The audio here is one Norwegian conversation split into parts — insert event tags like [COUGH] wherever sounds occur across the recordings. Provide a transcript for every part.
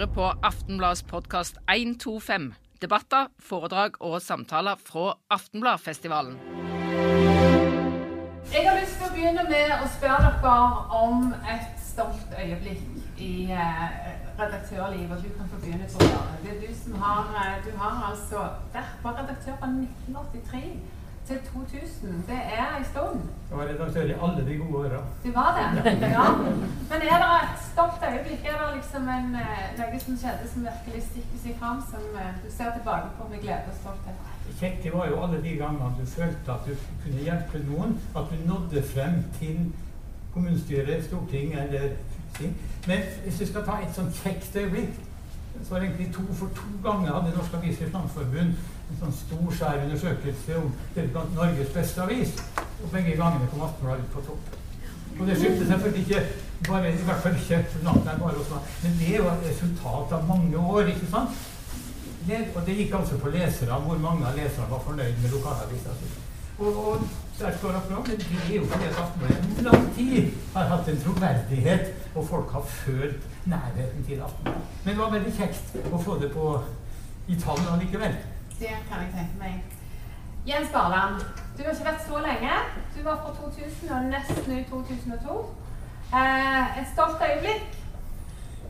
hører på Aftenbladets podkast 125. Debatter, foredrag og samtaler fra Aftenbladfestivalen. Jeg har lyst til å begynne med å spørre dere om et stolt øyeblikk i eh, redaktørlivet. Du kan få begynne, Tor Det er du som har eh, Du har altså vært redaktør fra 1983 til 2000. Det er en stund. Jeg var redaktør i alle de gode åra. Du var det? Ja. Men er det et stolt øyeblikk? Er det liksom en, eh, noe som skjedde som virkelig stikker seg fram, som eh, du ser tilbake på med glede og stolthet? Det kjekke var jo alle de gangene du følte at du kunne hjelpe noen. At du nådde frem til kommunestyret, Stortinget eller Men hvis du skal ta et sånt kjekt øyeblikk, så var egentlig to for to ganger hadde Norsk Avisers Landsforbund en sånn stor, skjær undersøkelse om det blant Norges beste avis. Og begge gangene kom Aftenbladet ut på topp. Og det skyldtes selvfølgelig ikke bare, i hvert fall ikke natten bare også, men det jo et resultat av mange år. ikke sant? Det, og det gikk altså på lesere, hvor mange av leserne var fornøyd med lokalavisa si. Og, og der står det fram, men det er jo fordi at Aftenbladet i lang tid har hatt en troverdighet, og folk har følt nærheten til Aftenbladet. Men det var veldig kjekt å få det på i tall allikevel. Det kan jeg tenke meg. Jens Barland, du har ikke vært så lenge. Du var fra 2000 og nesten ut 2002. Eh, et stolt øyeblikk?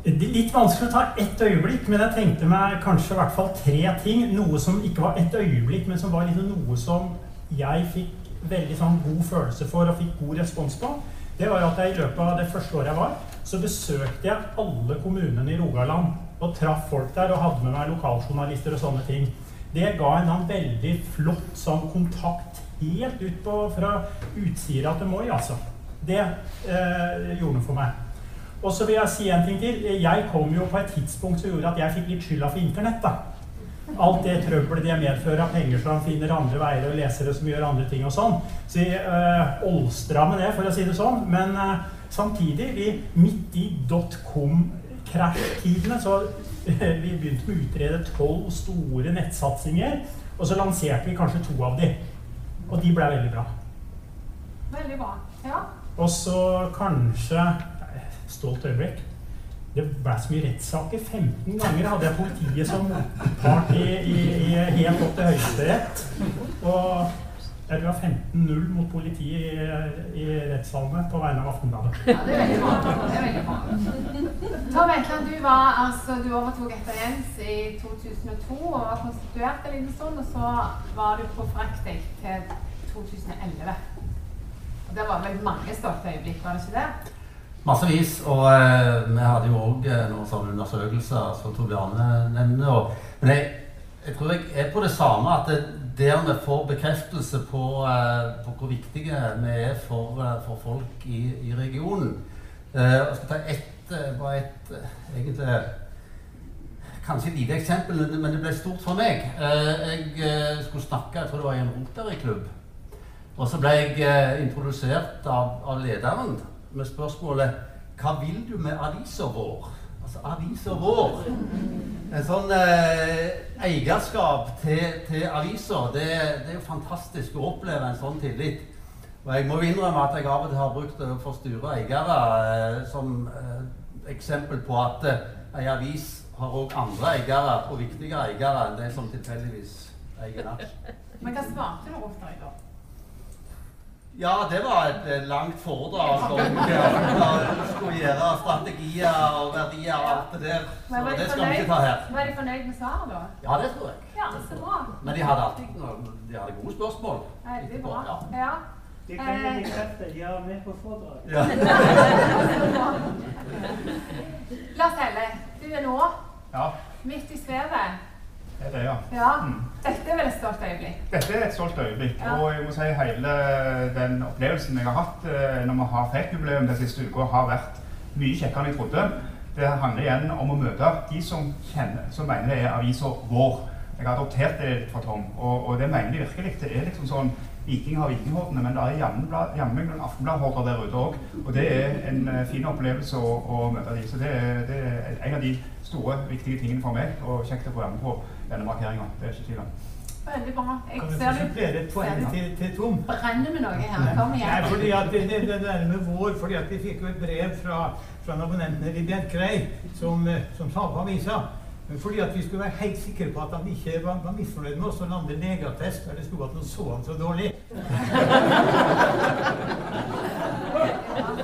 Litt vanskelig å ta ett øyeblikk, men jeg tenkte meg kanskje i hvert fall tre ting. Noe som ikke var ett øyeblikk, men som var liksom noe som jeg fikk veldig sånn god følelse for og fikk god respons på. Det var at jeg i løpet av det første året jeg var, så besøkte jeg alle kommunene i Rogaland. Og traff folk der og hadde med meg lokaljournalister og sånne ting. Det ga en annen veldig flott sånn kontakt helt ut på, fra Utsira til Moi, altså. Det eh, gjorde noe for meg. Og så vil jeg si en ting til. Jeg kom jo på et tidspunkt som gjorde at jeg fikk litt skylda for internett. da. Alt det trøbbelet de medfører av penger som finner andre veier og lesere som gjør andre ting og sånn. Så jeg øh, olstra med det, for å si det sånn. Men øh, samtidig, vi, midt i dotcom-krasjtidene, så så [LAUGHS] vi begynte med å utrede tolv store nettsatsinger. Og så lanserte vi kanskje to av de. Og de ble veldig bra. Veldig bra. Ja. Og så kanskje Stolt øyeblikk. Det ble så mye rettssaker. 15 ganger hadde jeg politiet som part i, i, i helt opp til Høyesterett. Og jeg tror det var 15-0 mot politiet i, i rettssalene på vegne av Aftenbladet. Ja, det er veldig bra. Tom Etland, du, altså, du overtok etter Jens i 2002 og var konstituert en liten stund. Og så var du på fraktig til 2011. Og Det var vel mange stolte øyeblikk, var det ikke det? Massevis. Og eh, vi hadde jo òg eh, noen sånne undersøkelser som Torbjørne nevner. Men jeg, jeg, tror jeg er på det samme at det, der vi får bekreftelse på, eh, på hvor viktige vi er for, eh, for folk i, i regionen. Eh, jeg skal ta ett, bare ett egentlig Kanskje et lite eksempel, men det ble stort for meg. Jeg skulle snakke jeg tror det var i en Rotary-klubb. Og så ble jeg introdusert av, av lederen med spørsmålet Hva vil du med avisa vår? Altså avisa vår. En sånn eh, eierskap til, til aviser, det, det, er jo fantastisk å oppleve en sånn tillit. Og jeg må innrømme at jeg av og til har brukt det for styre eiere eh, som eh, eksempel på at eh, en avis har òg andre eiere, og viktigere eiere enn de som tilfeldigvis eier en. Men hva svarte du ofte i da? Ja, det var et langt foredrag om hva du skulle gjøre, strategier og verdier og alt det der. Så det skal vi ikke ta her. Var de fornøyd med svaret, da? Ja, det tror jeg. Ja, så bra. Men de hadde alltid de hadde gode spørsmål. Veldig bra. Ja. Det kan jeg bekrefte. De er med på foredrag. Ja. [LAUGHS] Lars Helle, du er nå ja. midt i svevet. Det er det, ja. ja. Mm. Dette er vel et stolt øyeblikk? Dette er et stolt øyeblikk. Ja. Og jeg må si hele den opplevelsen jeg har hatt eh, når vi har FEK-jubileum den siste uka, har vært mye kjekkere enn jeg trodde. Det handler igjen om å møte de som kjenner, som mener det er avisa vår. Jeg har adoptert det fra Tom, og, og det mener de virkelig. Det er liksom sånn Viking har Vikinghordene, men det er jammen noen Aftenblad-horder der ute òg. Og det er en uh, fin opplevelse å, å møte de. Så det, det, er en av de store, viktige tingene for meg, og kjekt å få være med på denne markeringa. Det er ikke tvil om. Veldig bra. Jeg Kan ser du et poeng til, til Tom? brenner med noe her. Kom Nei, igjen. fordi at det, det, det der med vår, fordi at vi fikk jo et brev fra, fra en abonnent i Bjerkreim som, eh, som sa på avisa. Fordi at vi skulle være helt sikre på at han ikke var, var misfornøyd med oss, og lande negatest, legeattest der det sto at nå så han så dårlig. [LAUGHS]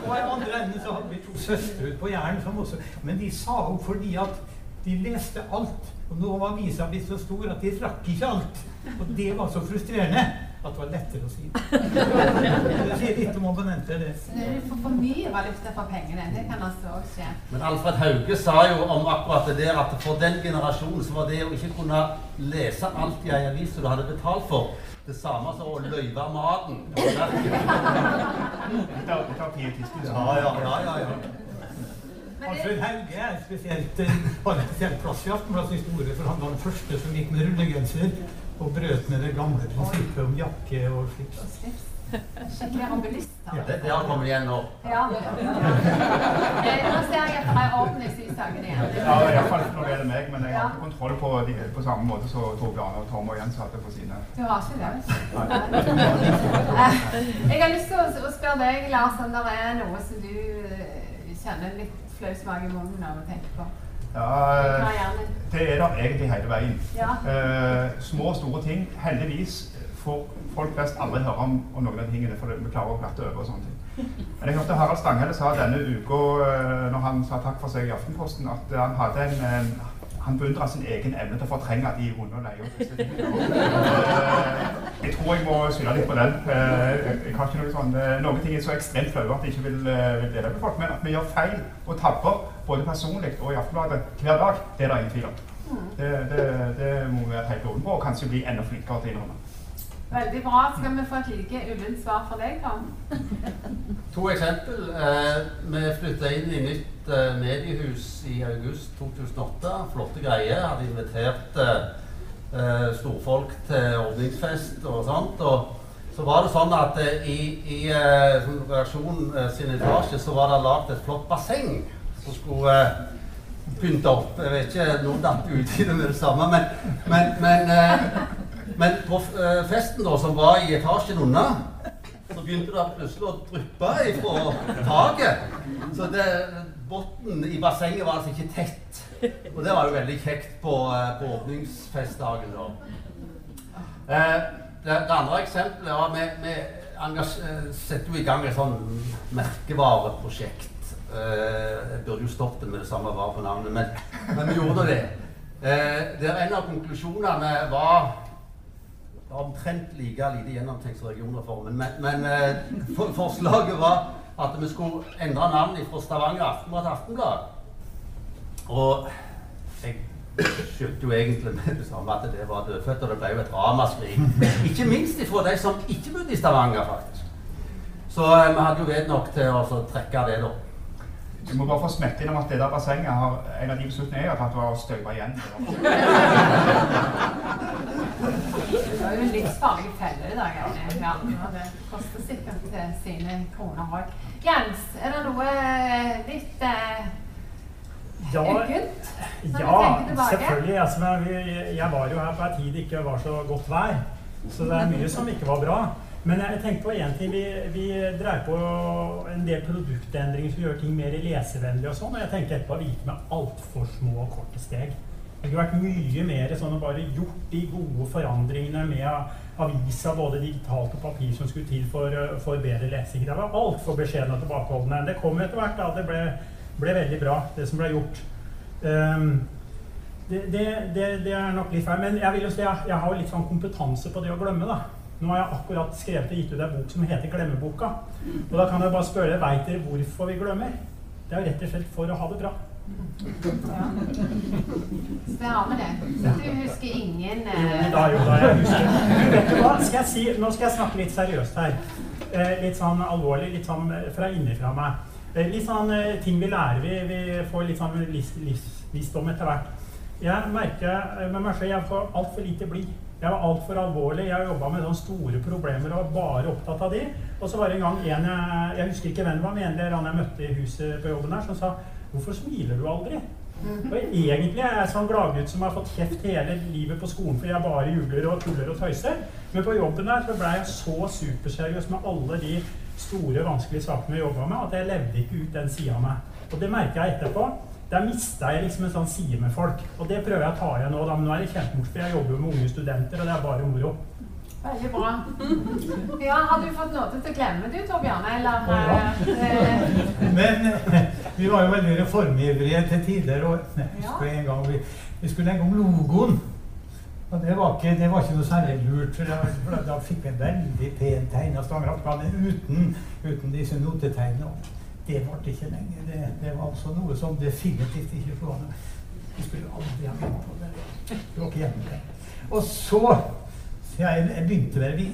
Og i andre enden så hadde vi to søstre på Jæren som også Men de sa opp fordi at de leste alt. Og nå var avisa blitt så stor at de rakk ikke alt. Og det var så frustrerende at det var lettere å si. Det sier litt om abonnenter, det. Du får for mye valuta for pengene. Det kan altså også skje. Men Alfred Hauge sa jo om akkurat det der at for den generasjonen så var det å ikke kunne lese alt i ei avis du hadde betalt for, det samme som å løyve maten. Ja, ja, ja, ja, Alfred det, Hauge er spesielt, eh, har en spesiell plass i Aftenbladets historie, for han var den første som gikk med rullegenser og brøt med det gamle prinsippet om jakke og slips. Skikkelig ambulist. Ja. Det, det har kommet igjen nå. Ja. Eh, Nå ser jeg at ei orden i sysakene igjen. Ja, iallfall når det gjelder meg, men jeg har ikke kontroll på de på samme måte som Torbjørn og Tom og Jens hadde på sine. Du har ikke det? [LAUGHS] Jeg har lyst til å å spørre deg, Lars, om det er noe som du eh, kjenner litt flau smak i munnen av å tenke på. Ja, det er der egentlig hele veien. Ja. Eh, små og store ting. Heldigvis får folk flest aldri høre om, om noen av tingene, for vi klarer å glatte over og sånne ting. Men jeg hørte Harald Stanghelle sa denne uka, eh, når han sa takk for seg i Aftenposten, at han hadde en eh, han beundra sin egen evne til å fortrenge de vonde. Eh, Jeg tror jeg må skylde litt på den. Eh, Jeg har ikke noe sånn, eh, Noen ting er så ekstremt flaue at jeg ikke vil, eh, vil dele med folk. Men at vi gjør feil og tabber, både personlig og i Aftenbladet, hver dag, det er det ingen tvil om. Det, det, det må vi være helt åpne på, og kanskje bli enda flinkere til å innrømme. Veldig bra. Skal vi få et like ullent svar fra deg, Tom? [LAUGHS] To eksempel. Eh, vi flytta inn i nytt eh, mediehus i august 2008. Flotte greier. Hadde invitert eh, eh, storfolk til ordningsfest og sånt. Og så var det sånn at eh, i, i eh, eh, sin etasje så var det lagd et flott basseng som skulle pynte opp. Jeg vet ikke, noen datt ut i det med det samme, men, men, men, men på eh, festen da, som var i etasjen unna så begynte det plutselig å dryppe ifra taket. Så det, bunnen i bassenget var altså ikke tett. Og det var jo veldig kjekt på, eh, på åpningsfestdagen. da. Eh, det, det andre eksempelet var vi, vi eh, setter jo i gang et sånn merkevareprosjekt. Jeg burde jo stoppet det med det samme var på navnet, men, men vi gjorde det. Der en av konklusjonene var omtrent like lite gjennomtenkt som regionreformen. Men, men eh, for, forslaget var at vi skulle endre navn fra Stavanger Aftenblad til Aftenblad. Og jeg skjønte jo egentlig med det samme at det var dødfødt, og det ble jo et ramaskrik. Ikke minst ifra de som ikke bodde i Stavanger, faktisk. Så eh, vi hadde jo vett nok til å trekke det, da. Vi må bare få smette innom at det der bassenget har en av de beslutningene jeg har tatt, var å støve igjen. Det var jo en livsfarlig felle i dag. Ja, og det koster sikkert eh, sine kroner òg. Jens, er det noe eh, litt eh, Ja? Ja selvfølgelig. Altså, jeg var jo her på en tid det ikke var så godt vær. Så det er mye som ikke var bra. Men jeg tenkte på én ting. Vi, vi dreier på en del produktendringer som gjør ting mer lesevennlig og sånn. Og jeg tenkte etterpå at vi gikk med altfor små og korte steg. Det kunne vært mye mer sånn å bare gjort de gode forandringene med avisa, både digitalt og papir, som skulle til for, for bedre lesing. Det var altfor beskjedne og tilbakeholdne. Det kom etter hvert, da. Det ble, ble veldig bra, det som ble gjort. Um, det, det, det, det er nok litt feil. Men jeg vil jo si jeg, jeg har jo litt sånn kompetanse på det å glemme, da. Nå har jeg akkurat skrevet og gitt ut en bok som heter 'Glemmeboka'. Og da kan jeg bare spørre veit dere hvorfor vi glemmer? Det er jo rett og slett for å ha det bra. Ja. Så det du husker ingen Jo eh, da, jo da, jeg husker. Vet du hva? Skal jeg si, nå skal jeg snakke litt seriøst her. Eh, litt sånn alvorlig, litt sånn eh, fra innenfra meg. Eh, litt sånn ting vi lærer. Vi, vi får litt sånn livs- livsvisdom etter hvert. Jeg merker med meg selv jeg får altfor lite blid. Jeg var altfor alvorlig. Jeg jobba med sånne store problemer og var bare opptatt av de. Og så var det en gang en jeg, jeg husker ikke hvem det var, men en eller annen jeg møtte i huset på jobben her, som sa 'Hvorfor smiler du aldri?' Og egentlig er jeg sånn gladgutt som har fått kjeft hele livet på skolen fordi jeg bare jubler og tuller og tøyser. Men på jobben der så ble jeg så superseriøs med alle de store, vanskelige sakene jeg jobba med, at jeg levde ikke ut den sida av meg. Og det merker jeg etterpå. Der mista jeg liksom en sånn side med folk. Og det prøver jeg å ta igjen nå. da, Men nå er det kjempemorsomt, for jeg jobber jo med unge studenter, og det er bare moro. Veldig bra. [LAUGHS] Ja, Har du fått noe til å glemme du, Torbjørn? Eller [LAUGHS] eh, Men eh, vi var jo veldig reformivrige til tider. Og Ja. husker en gang vi, vi skulle legge om logoen. Og det var ikke, det var ikke noe særlig lurt. For da, for da fikk vi en veldig pen tegna stangerattbane uten, uten disse notetegnene. Det varte ikke lenge. Det, det var altså noe som definitivt ikke slo an. Vi skulle aldri ha begynt på det. Det var ikke hjemme. Og så jeg, jeg begynte med vi,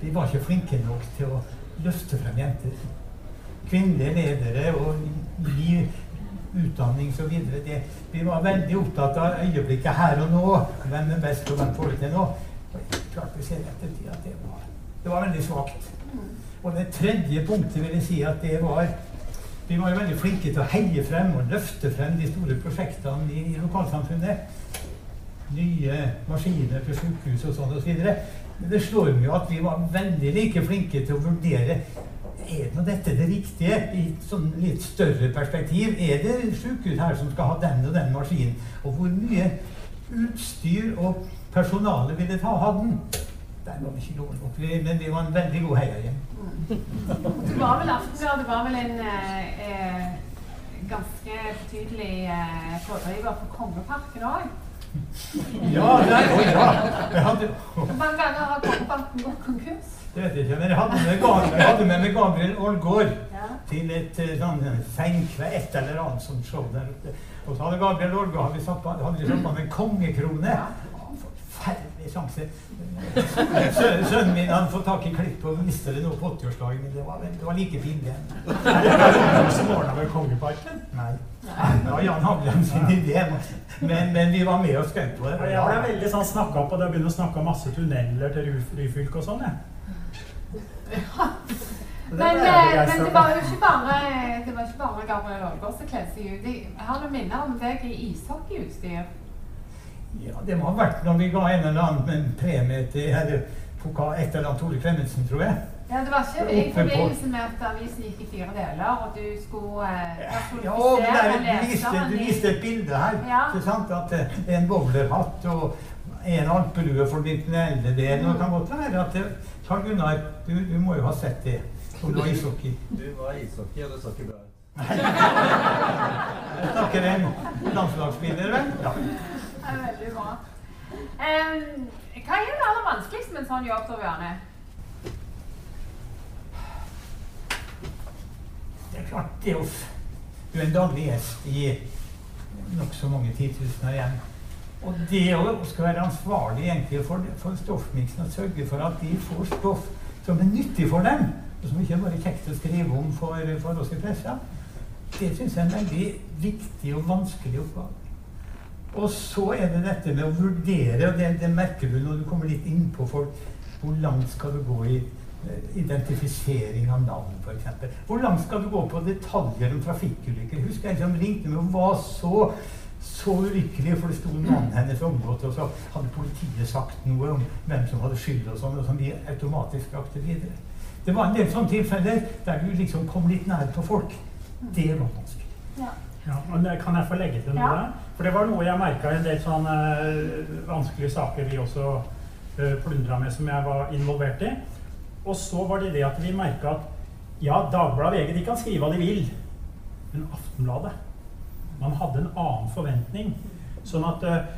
vi var ikke flinke nok til å løfte frem jenter kvinnelige ledere og gi utdanning osv. Vi var veldig opptatt av øyeblikket her og nå. Hvem er best, og hvem får det til nå? Klart vi ser i ettertid at det var, det var veldig svakt. Og det tredje punktet vil jeg si at det var Vi var jo veldig flinke til å heie frem og løfte frem de store prosjektene i, i lokalsamfunnet. Nye maskiner til sykehus og sånn osv. Men det slår meg jo at vi var veldig like flinke til å vurdere er nå dette det riktige i et sånn litt større perspektiv? Er det sykehus her som skal ha den og den maskinen? Og hvor mye utstyr og personale vil det ta ha den? Der var vi ikke nok, men vi var en veldig god heiagjeng. Du var vel Aftenblad, du var vel en eh, eh, ganske betydelig eh, pådriver for Kongeparken òg? Ja, nei, å, ja. Jeg hadde, Hvor mange ganger har Kongeparken gått konkurs? det vet jeg ikke, men jeg hadde med, Gabriel, hadde med meg Gabriel Aargaard Ja. til et eh, sånn senkve, et eller annet sånt show der ute. Og så hadde Gabriel Aargaard hadde vi satt på, hadde vi satt på med en kongekrone. Forferdelig sjanse. Sø- Sønnen min han fått tak i klipp og mister det nå på 80-årsdagen, men det var, det var like fint Er det noen som ordna med Kongeparken? Nei. Det var Jan Haglund sin idé, men, men vi var med og skrev på det. Jeg ble veldig sånn snakka og det begynner å snakke om masse tunneler til Ryf- Ryfylke og sånn, jeg. Det Men, eh, men det var jo ikke bare, det var ikke bare Gabriel Aargaard som kledde seg ut. Jeg har noen minner om deg i ishockeyutstyr. Ja, det må ha vært når vi ga en eller annen premie til eller, pokal, et eller annet Tore Klemetsen, tror jeg. Ja, det var ikke i forbindelse med at avisen gikk i fire deler, og du skulle eh, Ja, og der, personifisere du, viste, du viste et bilde her. Ja. Ikke sant? At eh, det er en bowlerhatt og en alpelue for den eldre delen. Og det kan godt være at det, Karl Gunnar, du, du må jo ha sett det. Om du var ishockey. Du var ishockey, og det så ikke bra ut. [LAUGHS] Jeg snakker en landslagsspiller, vel? Ja. Det er veldig bra. Um, hva er det aller vanskeligste med en sånn jobb, Tor Bjarne? Det er klart, det f- Du er en daglig gjest i nokså mange titusener igjen. Og det å skal være ansvarlig egentlig for, for stoffmiksen og sørge for at de får stoff som er nyttig for dem, og som ikke er bare kjekt å skrive om for, for oss i pressa, det syns jeg er en veldig viktig og vanskelig oppgave. Og så er det dette med å vurdere, og det, det merker du når du kommer litt inn på folk. Hvor langt skal du gå i eh, identifisering av navn, f.eks.? Hvor langt skal du gå på detaljer om trafikkulykker? Husker jeg som ringte meg og var så så ulykkelig, for det sto mannen hennes omgått, og så hadde politiet sagt noe om hvem som hadde skyld, og sånn, og som vi automatisk brakte videre. Det var en del sånne tilfeller der du liksom kom litt nær på folk. Det var vanskelig. Ja. Ja, og det- Kan jeg få legge til noe Ja. For det var noe jeg merka i en del sånne eh, vanskelige saker vi også uh, plundra med, som jeg var involvert i. Og så var det det at vi merka at ja, Dagbladet VG de kan skrive hva de vil, men Aftenbladet Man hadde en annen forventning. Sånn at eh,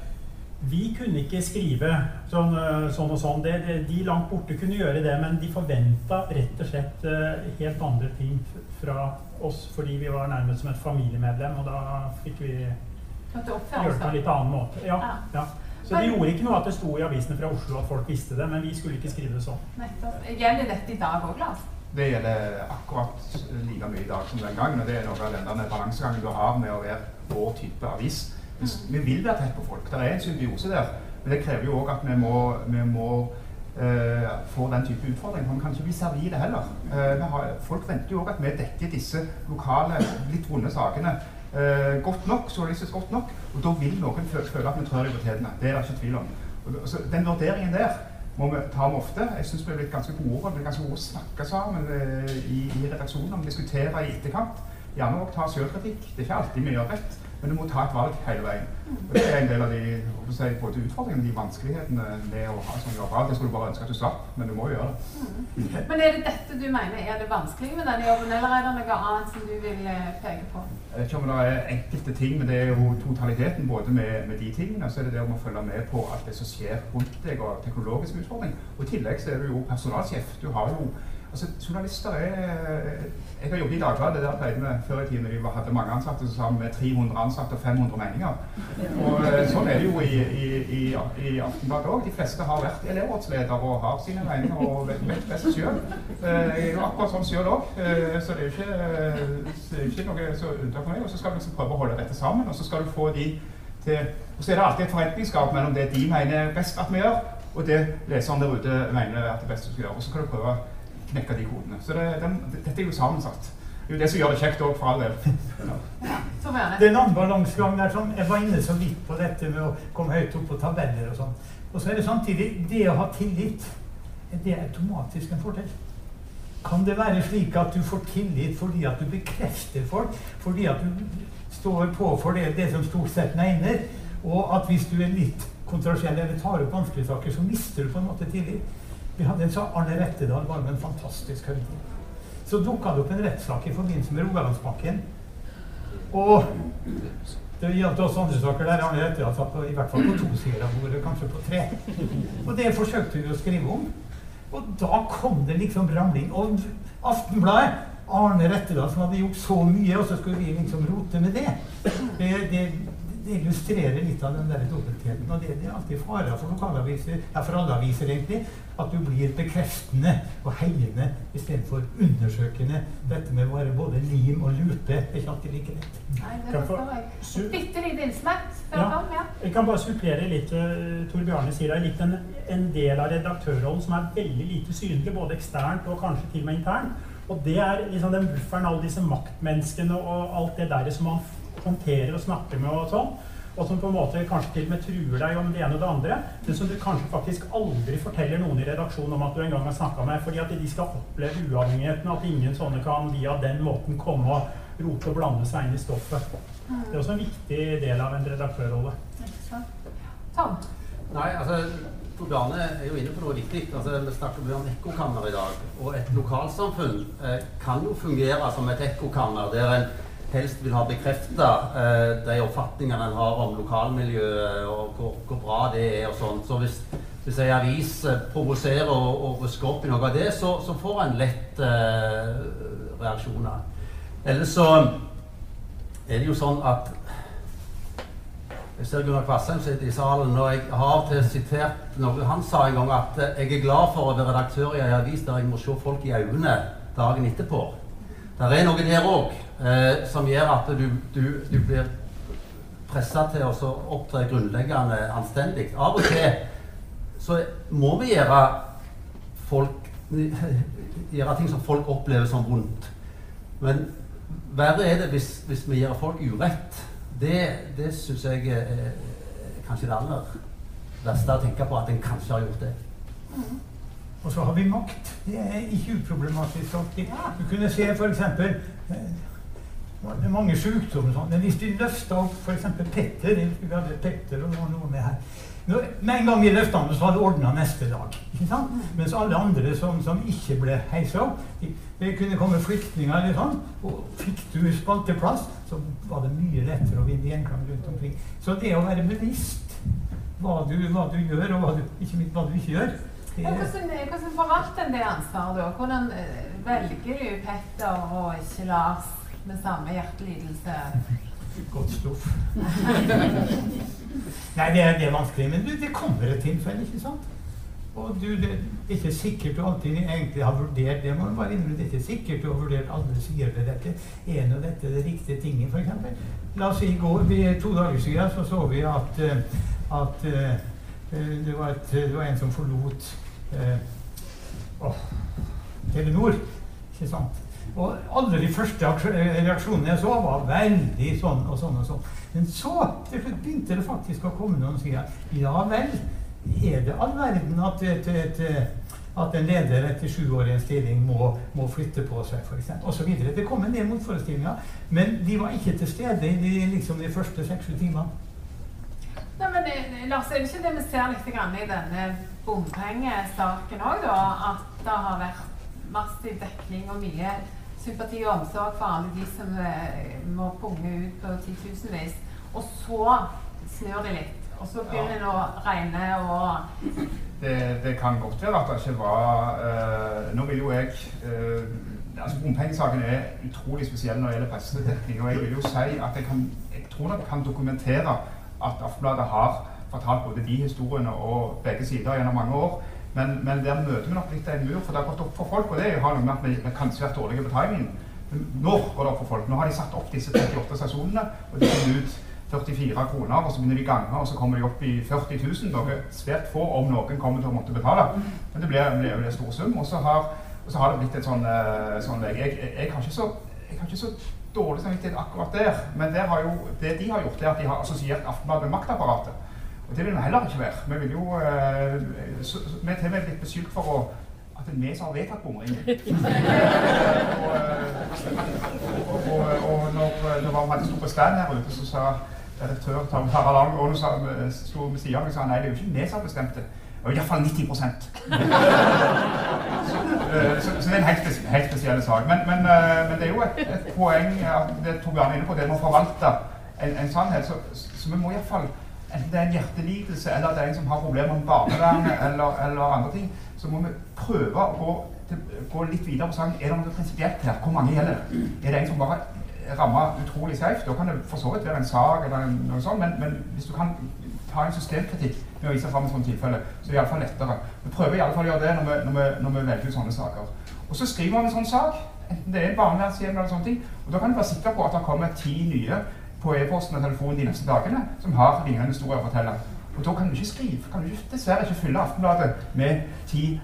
vi kunne ikke skrive sånn, eh, sånn og sånn. Det, de langt borte kunne gjøre det, men de forventa rett og slett eh, helt andre ting fra oss fordi vi var nærmest som et familiemedlem, og da fikk vi gjøre det på en litt annen måte. Ja, Ja. Så det gjorde ikke noe at det sto i avisene fra Oslo at folk visste det, men vi skulle ikke skrive det sånn. Nettopp. Gjelder dette i dag òg, Lars? Det gjelder akkurat like mye i dag som den gangen. og Det er noe av den der balansegangen du har med å være vår type avis. Vi vil være tett på folk. Det er en symbiose der. Men det krever jo òg at vi må, vi må eh, få den type utfordringer. For vi kan ikke bli servile heller. Eh, vi har, folk venter jo òg at vi dekker disse lokale, litt vonde sakene eh, godt nok, journalistisk godt nok, og da vil noen føle, at vi trør dem på. Det er det ikke tvil om. Og, så den vurderingen der må vi ta med ofte. Jeg syns vi er blitt ganske gode og ganske gode å snakke sammen eh, i, i redaksjonen om diskutere i etterkant. Gjerne òg ta sjølkritikk. Det er ikke alltid vi gjør rett, men du må ta et valg hele veien. Og Det er en del av de si, både utfordringene de vanskelighetene med å ha sånn jobb. Det skulle du bare ønske at du slapp, men du må jo gjøre det. Men er det dette du mener er det vanskelige med denne jobben, eller er det noe annet som du vil eh, peke på? Jeg vet ikke om det er enkelte ting, men det er jo totaliteten både med, med de tingene, så er det det om å følge med på alt det som skjer rundt deg, og teknologiske utfordringer. Og i tillegg så er du jo personalsjef. Du har jo Altså, journalister er Jeg har jobbet i Dagbladet, der pleide vi før i tiden vi hadde mange ansatte, så sa vi med 300 ansatte og 500 meninger. Og eh, sånn er det jo i, i, i, i Aftenbladet òg. De fleste har vært elevrådsleder og har sine meninger og vet, best sjøl. Jeg er jo akkurat sånn sjøl òg, så det er jo ikke, eh, er ikke noe så unntak for meg. Og så skal du liksom prøve å holde dette sammen, og så skal du få de til Og så er det alltid et forventningsgap mellom det de mener er best at vi gjør, og det leseren der ute mener er det beste vi skal gjøre. Og så kan du prøve knekke de kodene. Så det, den, dette er jo sammensatt. Det er jo det som gjør det kjekt òg, for all del. Det er en annen balansegang der. Sånn, jeg var inne så vidt på dette med å komme høyt opp på tabeller og sånn. Og så er det samtidig det å ha tillit. Det er automatisk en fordel. Kan det være slik at du får tillit fordi at du bekrefter folk? Fordi at du står på for det, det som stort sett mener? Og at hvis du er litt kontrasjell eller tar opp vanskelige saker, så mister du på en måte tillit. Vi hadde en sånn Arne Rettedal var med en fantastisk høvding. Så dukka det opp en rettssak i forbindelse med Rogalandspakken. Og det gjaldt også andre saker der Arne Rettedal satt på, i hvert fall på to sider av bordet, kanskje på tre. Og det forsøkte vi å skrive om. Og da kom det liksom ramling. Og Aftenbladet Arne Rettedal som hadde gjort så mye, og så skulle vi liksom rote med det. Det, det, det illustrerer litt av den der dobbeltheten. Og det, det er alltid fare for lokalaviser, ja for alle aviser egentlig, at du blir bekreftende og heiende istedenfor undersøkende. Dette med å være både lim og lupe er ikke alltid like lett. Nei, det forstår jeg. Bitte lite innslag. Spør Ja. ja. Jeg kan bare supplere litt. uh, Tor Bjarne sier det er litt en, en del av redaktørrollen som er veldig lite synlig, både eksternt og kanskje til og med internt. Og det er liksom den bufferen, alle disse maktmenneskene og alt det der som man håndterer og snakker med og sånn. Og som på en måte kanskje til og med truer deg om det ene og det andre. Men som du kanskje faktisk aldri forteller noen i redaksjonen om at du en gang har snakka med. Fordi at de skal oppleve uavhengigheten, at ingen sånne kan via den måten komme og rote og blande seg inn i stoffet. Det er også en viktig del av en redaktørrolle. Tom? Nei, altså, Bjarne er jo inne på noe viktig. Altså, vi snakker mye om ekkokammer i dag. Og et lokalsamfunn eh, kan jo fungere som et ekkokammer der en helst vil ha bekrefta eh, de oppfatningene en har om lokalmiljøet og hvor, hvor bra det er og sånn. Så hvis, hvis ei avis eh, provoserer og, og rusker opp i noe av det, så, så får en lett eh, reaksjoner. Ellers så er det jo sånn at jeg ser Gunnar Kvassheim sitter i salen, og jeg har til sitert noe han sa en gang, at eh, jeg er glad for å være redaktør i en avis der jeg må se folk i øynene dagen etterpå. Der er noe der òg eh, som gjør at du, du, du blir pressa til å så opptre grunnleggende anstendig. Av og til så må vi gjøre folk [LAUGHS] gjøre ting som folk opplever som vondt. Men verre er det hvis, hvis vi gjør folk urett. Det, det syns jeg er, er kanskje det aller verste å tenke på, at en kanskje har gjort det. Og så har vi makt. Det er ikke uproblematisk alltid. Du kunne se f.eks. Det er mange sykdommer sånn. Men hvis de løfta opp f.eks. Petter Vi hadde Petter og noen noe med her. Når, med en gang vi løfta ham, så var det ordna neste dag. Mens alle andre som, som ikke ble heisa opp de, kunne komme flyktninger eller sånn, og fikk du spalteplass, så var det mye lettere å vinne gjenklang rundt omkring. Så det å være bevisst hva du, hva du gjør, og hva du, ikke hva du ikke gjør hvordan, hvordan forvalter en det ansvaret da? Hvordan eh, velger du Petter og ikke Lars med samme hjertelidelse? Godt stoff. [LAUGHS] Nei, det er, det er vanskelig, men du, det kommer et tilfelle, ikke sant? Og du, det, er ikke sikkert du alltid egentlig har vurdert det. må du bare innrømme, Det er ikke sikkert du har vurdert alle sider ved dette. Er nå dette det riktige tinget, f.eks.? La oss si i går, vi, to dager siden, så så vi at, eh, at eh, eh, det, var et, det var en som forlot eh, åh, Telenor. Ikke sant? Og alle de første reaksjonene jeg så, var veldig sånn og sånn og sånn. Men så til slutt begynte det faktisk å komme noen sider. ja vel, er det all verden at, et, et, at en leder etter sju år i en stilling må, må flytte på seg, f.eks. osv. Det kom en del motforestillinger, men de var ikke til stede i de, liksom, de første seks-sju timene. Nei, men eh, Lars, er det ikke det vi ser litt i denne bompengesaken òg, da? At det har vært massiv dekning og mye sympati og omsorg for alle de som eh, må punge ut på titusenvis. Og så snur de litt. Og så begynner det å regne og Det, det kan godt være at det ikke var eh, Nå vil jo jeg eh, altså Bompengesaken er utrolig spesiell når det gjelder pressedekning. Og jeg vil jo si at jeg, kan, jeg tror nok kan dokumentere at Aftenbladet har fortalt både de historiene og begge sider gjennom mange år. Men, men der møter vi nok litt en mur, for det har gått opp for folk. Og det har noe med at vi, vi kanskje vært dårlige på timingen. Nå går det opp for folk. Nå har de satt opp disse 38 stasjonene, og de kommer ut 44 kroner, og så begynner de ganger, og så kommer de opp i 40 000. Noe svært få, om noen, kommer til å måtte betale. Men det blir, jo en stor sum. Og så har, har det blitt et sånn, eh, sånn jeg, jeg, jeg, har så, jeg har ikke så dårlig samvittighet akkurat der, men der jo, det de har gjort, er at de har assosiert Aftenbladet med maktapparatet. Og det vil vi heller ikke være. Vi vil jo Vi er til og med blitt beskyldt for å at det er vi som har vedtatt bomringen. og, og, og, og når, når vi hadde stått på stand her ute, så sa redaktør Tom Harald hun sa, sto ved siden av og sa nei, det er jo ikke vi som har bestemt det. Det er iallfall 90 så, eh, så, så det er en helt, helt spesiell sak. Men, men, eh, men det er jo et, et poeng at det tok Bjarne inne på, det med å forvalte en, en sannhet. Så, så vi må iallfall Enten det er en hjertelidelse, eller det er en som har problemer med barnevernet, eller, eller andre ting, så må vi prøve å gå, til, gå litt videre på saken. Er det noe prinsipielt her? Hvor mange gjelder? Er det en som bare rammer utrolig skjevt? Da kan det for så vidt være en sak, eller noe sånt, men, men hvis du kan ta en systemkritikk med å vise fram et sånt tilfelle, så er det iallfall lettere. Vi prøver i alle fall å gjøre det når vi, når vi, når vi velger ut sånne saker. Og så skriver man en sånn sak, enten det er en barnevernshjem eller sånne ting, og da kan du være sikker på at det kommer ti nye på e-posten og telefonen de neste dagene som har lignende historier å fortelle. Og da kan du ikke skrive, kan du ikke, dessverre ikke fylle Aftenbladet med ti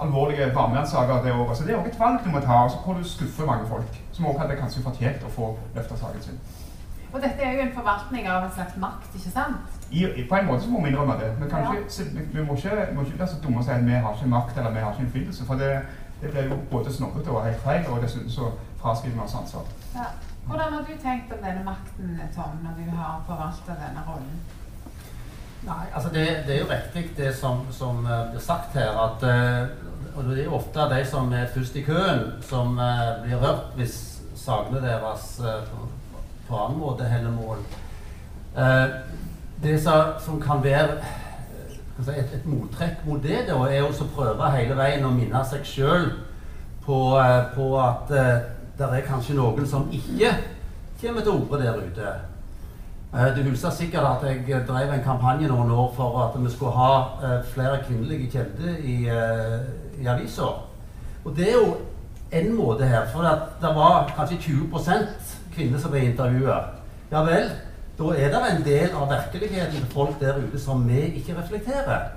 alvorlige barnevernssaker det året. Så det er også et valg du må ta, og så hvor du skuffer mange folk som også hadde kanskje fortjent å få løfta saken sin. Og dette er jo en forvaltning av en slags makt, ikke sant? I, i, på en måte så må vi innrømme det. Men kanskje, ja. vi, vi må, ikke, må ikke være så dumme og si at vi har ikke makt eller vi har ikke innflytelse. For det, det blir jo både snobbete og helt feil, og dessuten så fraskriver vi oss ansvar. Ja. Hvordan har du tenkt om denne makten, Tom, når du har forvalta denne rollen? Nei, altså det, det er jo riktig det som, som eh, blir sagt her, at eh, og det er jo ofte de som er først i køen, som eh, blir rørt hvis sakene deres på, på annen måte heller mål. Eh, det som, kan være si, et, et mottrekk mot det, da, er å prøve hele veien å minne seg sjøl på, eh, på at eh, det er kanskje noen som ikke kommer til orde der ute. Eh, Du husker sikkert at jeg drev en kampanje noen år for at vi skulle ha flere kvinnelige kilder i, i avisa. Og det er jo en måte her, for det var kanskje 20% kvinner som ble intervjua. Ja vel, da er det en del av virkeligheten til folk der ute som vi ikke reflekterer.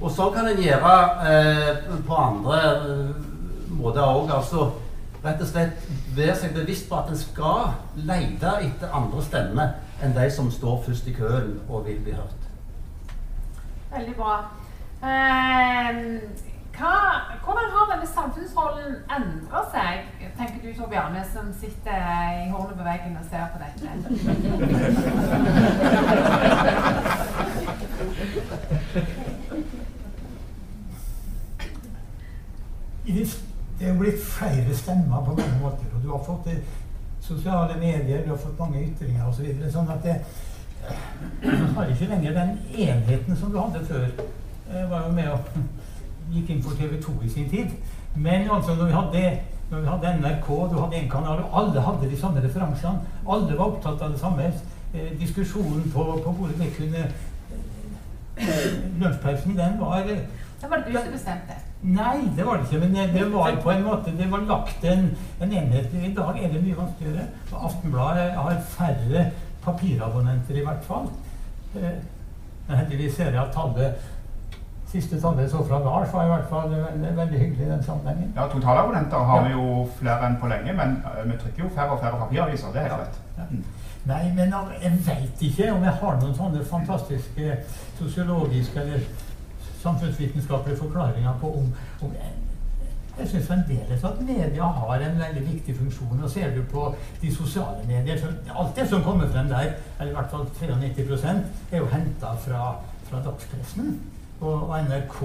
Og så kan en gjøre eh, på andre eh, måter òg. Altså rett og slett være seg bevisst på at en skal lete etter andre stemmer enn de som står først i køen og vil bli hørt. Veldig bra. Eh, hva, hvordan har denne samfunnsrollen endra seg, tenker du Tor Bjarne, som sitter i hornet på veggen og ser på dette? Det, er jo blitt flere stemmer på mange måter. Og du har fått eh, sosiale medier, du har fått mange ytringer osv. Så videre, sånn at det, du har ikke lenger den enheten som du hadde før. Jeg var jo med og gikk inn for TV 2 i sin tid. Men altså, når vi hadde, når vi hadde NRK, du hadde én kanal, og alle hadde de samme referansene. Alle var opptatt av det samme. Eh, diskusjonen på, på bordet det kunne eh, Lunsjpausen, den var Det Da var det du som bestemte. Nei, det var det ikke. Men det, det var på en måte Det var lagt en, en enhet. I dag er det mye vanskeligere. Aftenbladet har færre papirabonnenter, i hvert fall. Eh, Men heldigvis ser jeg at tallet siste tallet jeg så fra Lars, var i hvert fall veldig, veldig hyggelig i den sammenhengen. Ja, Totalabonnenter har vi jo flere enn på lenge, men eh, vi trykker jo færre og færre papiraviser. Det er helt Ja. Mm. Nei, men jeg veit ikke om jeg har noen sånne fantastiske sosiologiske eller samfunnsvitenskapelige forklaringer på om, om jeg, syns fremdeles at media har en veldig viktig funksjon. Og ser du på de sosiale medier så Alt det som kommer frem der, eller i hvert fall 93% er jo henta fra, fra dagspressen. Og, NRK,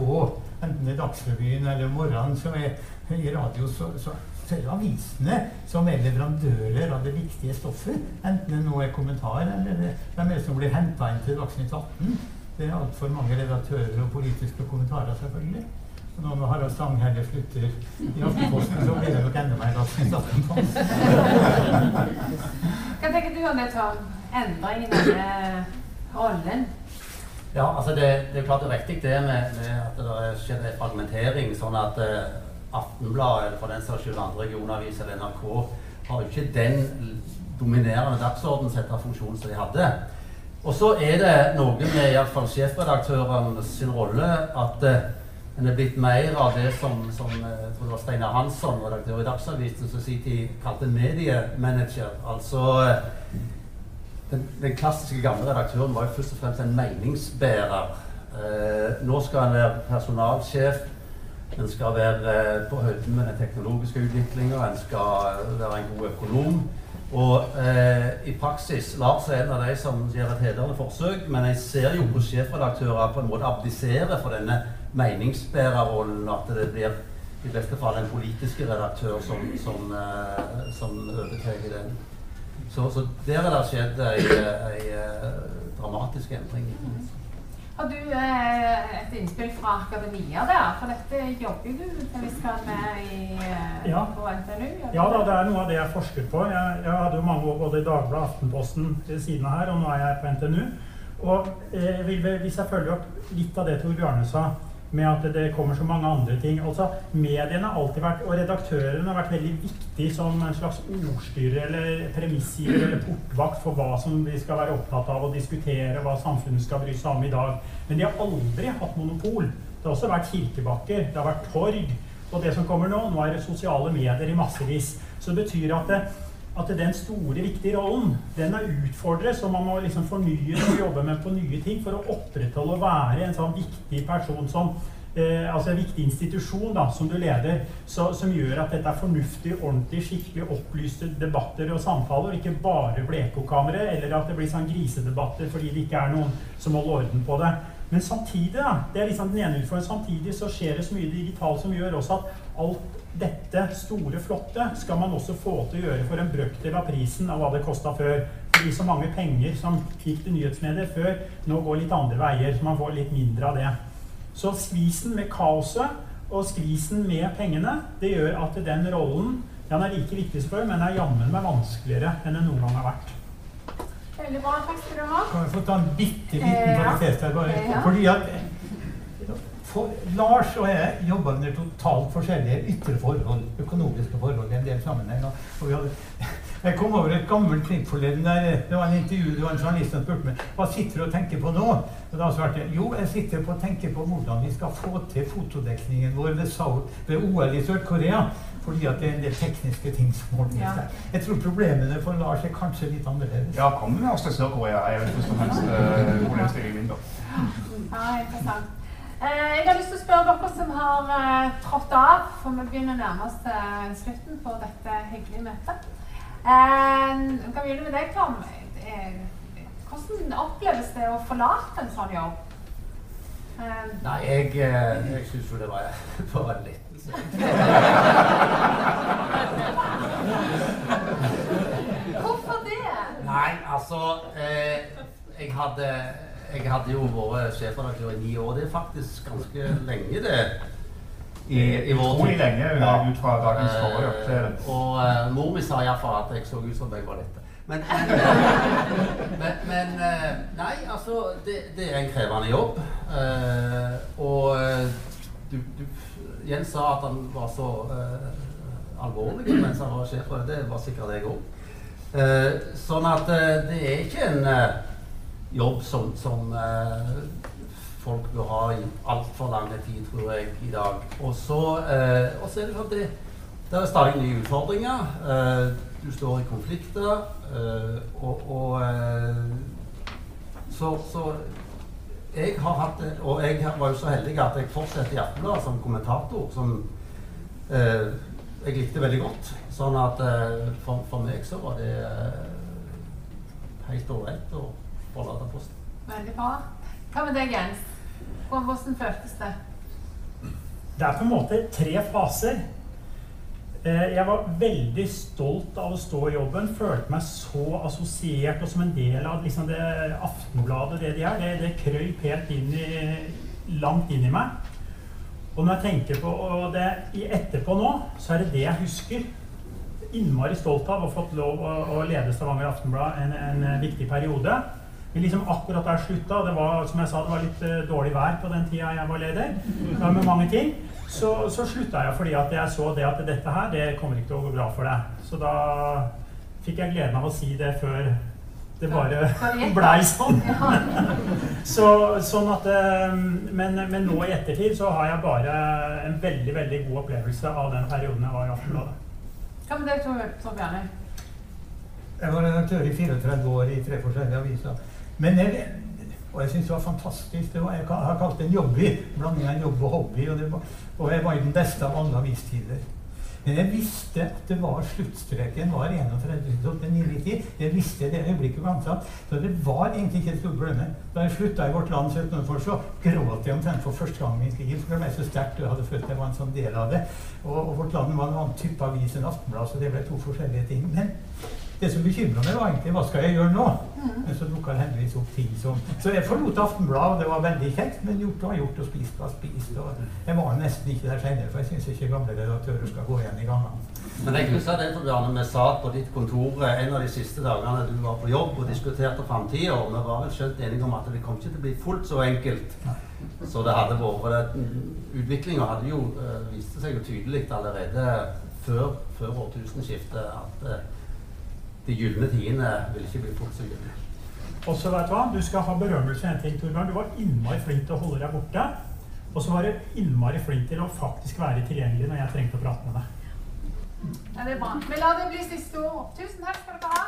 enten det er Dagsrevyen eller Morgenen som er i radio, så, så, så er det avisene som er leverandører av det viktige stoffet. Enten det nå er kommentarer, eller det, hvem er det som blir henta inn til Dagsnytt 18. Det er altfor mange redaktører og politiske kommentarer, selvfølgelig. Og nå når Harald Stanghelle slutter i Aftenposten, så blir det nok enda mer Dagsnytt 18 på oss. Hva tenker du om det, Tom? Endring i denne rollen? Ja, altså det, det er klart det er riktig det med, med at det er skjedd en fragmentering, sånn at eh, Aftenbladet eller for den saks skyld andre regionaviser eller NRK har jo ikke den dominerende dagsordensetterfunksjonen som de hadde. Og så er det noe med iallfall sjefredaktøren sin rolle at eh, en er blitt mer av det som, som eh, jeg tror det var Steinar Hansson, redaktør i Dagsavisen, som sier de kalte mediemanager. Altså eh, den, den klassiske gamle redaktøren var jo først og fremst en meningsbærer. Eh, nå skal han være personalsjef. En skal være eh, på høyden med den teknologiske utviklinga. En skal eh, være en god økonom. Og eh, i praksis Lars er en av de som gjør et hedrende forsøk, men jeg ser jo hvordan sjefredaktører på en måte abdiserer for denne meningsbærerrollen. At det blir i beste fall en politisk redaktør som, som, eh, som overtar den. Så, så der er det skjedd ei dramatisk endring. Har du eh, et innspill fra akademia der? For dette jobber jo du til vi skal med i, eh, Ja. på NTNU? Ja da, det? det er noe av det jeg forsker på. Jeg, jeg hadde jo mange år både i Dagbladet og Aftenposten ved siden av her, og nå er jeg på NTNU. Og eh, vil, hvis jeg følger opp litt av det Tor Bjarne sa, med at det kommer så mange andre ting altså Mediene har alltid vært, og redaktørene har vært veldig viktig som en slags ordstyrer eller premissgiver eller portvakt for hva som vi skal være opptatt av å diskutere, hva samfunnet skal bry seg om i dag. Men de har aldri hatt monopol. Det har også vært kirkebakker, det har vært torg. Og det som kommer nå, nå er det sosiale medier i massevis. Så det betyr at, det, at den store, viktige rollen, den er utfordret, så man må liksom fornye og jobbe med på nye ting for å opprettholde og være en sånn viktig person som eh, altså en viktig institusjon da, som du leder, så, som gjør at dette er fornuftig, ordentlig, skikkelig opplyste debatter og samtaler, og ikke bare blekkokamre, eller at det blir sånn grisedebatter fordi det ikke er noen som holder orden på det. Men samtidig, da, det er liksom den ene utfordringen, samtidig så skjer det så mye digitalt som gjør også at alt dette store, flotte skal man også få til å gjøre for en brøkdel av prisen av hva det kosta før. Fordi så mange penger som gikk til nyhetsmedier før, nå går litt andre veier, så man får litt mindre av det. Så skvisen med kaoset og skvisen med pengene, det gjør at den rollen den er like viktig som før, men er jammen meg vanskeligere enn den noen gang har vært. Veldig bra. Takk skal du ha. Kan vi få ta en bitte liten Ja. parentes der, bare? Ja. Fordi at for, Lars og jeg jobba under totalt forskjellige ytre forhold, økonomiske forhold i en del sammenhenger. Og vi hadde, jeg kom over et gammelt klipp forleden der det var en intervju, det var en journalist som spurte meg hva sitter du og tenker på nå. Og da svarte jeg jo, jeg sitter på å tenke på hvordan vi skal få til fotodekningen vår ved, ved OL i Sør-Korea. Fordi at det er en del tekniske ting som ordnes Ja. der. Jeg tror problemene for Lars er kanskje litt annerledes. Ja, kommer vi oss til Sør-Korea, Jeg vet ikke hva som helst problemstillingen min, da. Ja, interessant. Eh, jeg har lyst til å spørre dere som har eh, trådt av, for vi begynner å nærme oss eh, slutten på dette hyggelige møtet. Eh, vi kan begynne med deg, Tom. Eh, hvordan oppleves det å forlate en sånn jobb? Eh, Nei, jeg, eh, jeg syns jo det var, [LAUGHS] var en lettelse. hvorfor det? Nei, altså eh, jeg, hadde, jeg hadde jo vært sjefredaktør i ni år. Det er faktisk ganske lenge, det. I, i vår tid. lenge Ja. ut fra dagens forhold. Eh, er og uh, mor mi sa iallfall at jeg så ut som jeg var dette. [LAUGHS] Men, men, men, eh, Nei, altså det, det er en krevende jobb. Eh, og eh, du, du, Jens sa at han var så eh, alvorlig mens han var sjef, og det var sikkert jeg òg. Eh, sånn at eh, det er ikke en eh, jobb som, som eh, folk bør ha i altfor lang tid, tror jeg, i dag. Og så, eh, er det sånn det, det er stadig nye utfordringer. Eh, du står i konflikter. Eh, og, og eh, så, så jeg har hatt det, og jeg var jo så heldig at jeg fortsatte i Aftenbladet som kommentator, som eh, jeg likte veldig godt. Sånn at eh, for, for, meg så var det helt ålreit å forlate posten. Veldig bra. Hva med deg, Jens? Hvordan føltes det? Det er på en måte tre faser. Eh, jeg var veldig stolt av å stå i jobben. Følte meg så assosiert og som en del av liksom det Aftenbladet, det de er. Det, det krøyp helt inn i, langt inn i meg. Og når jeg tenker på det etterpå nå, så er det det jeg husker. Innmari stolt av å ha fått lov å, å lede Stavanger Aftenblad en, en viktig periode. Men liksom akkurat da jeg slutta, det var som jeg sa, det var litt uh, dårlig vær på den tida jeg var leder, med mange ting, så, så slutta jeg fordi at jeg så det at dette her, det kommer ikke til å gå bra for deg. Så da fikk jeg gleden av å si det før det bare blei sånn. så, sånn at, eh, men, men, nå i ettertid så har jeg bare en veldig veldig god opplevelse av den perioden jeg var i Aftenbladet. Hva med deg, Tor Bjarne? Jeg var redaktør i 34 år i tre forskjellige aviser. Men jeg, og jeg syns det var fantastisk. Det var, jeg har kalt det en jobby. Blanding av jobb og hobby. Og, var, og, jeg var i den beste av alle avistider. Men jeg visste at det var sluttstreken var 31.9.90. Jeg visste det øyeblikket var ansatt. Så det var egentlig ikke et stort problem. Da jeg slutta i Vårt Land 17 år så gråt jeg omtrent for første gang i mitt liv. For det ble så sterkt. og Jeg hadde følt jeg var en sånn del av det. Og, og Vårt Land var en annen type avis enn Aftenbladet, så det ble to forskjellige ting. Men det som bekymra meg, var egentlig hva skal jeg gjøre nå? Mm. Men så dukka det heldigvis opp ting som Så jeg forlot Aftenbladet, og det var veldig kjekt, men gjort var gjort, og spist var spist. Og jeg var nesten ikke der senere, for jeg syns ikke gamle redaktører skal gå igjen i gangene. Men jeg husker det, Bjarne, vi satt på ditt kontor en av de siste dagene du var på jobb og diskuterte framtida, og vi var vel skjønt enige om at det kom ikke til å bli fullt så enkelt så det hadde vært. Utviklinga hadde jo vist viste seg jo tydelig allerede før, før årtusenskiftet at uh, de gylne tidene vil ikke bli fort så gylne. Og så vet Du hva, du skal ha berømmelse en ting, Torbjørn. Du var innmari flink til å holde deg borte. Og så var du innmari flink til å faktisk være tilgjengelig når jeg trengte å prate med deg. Ja, det er bra. Vi la det bli siste ord. Tusen takk skal dere ha.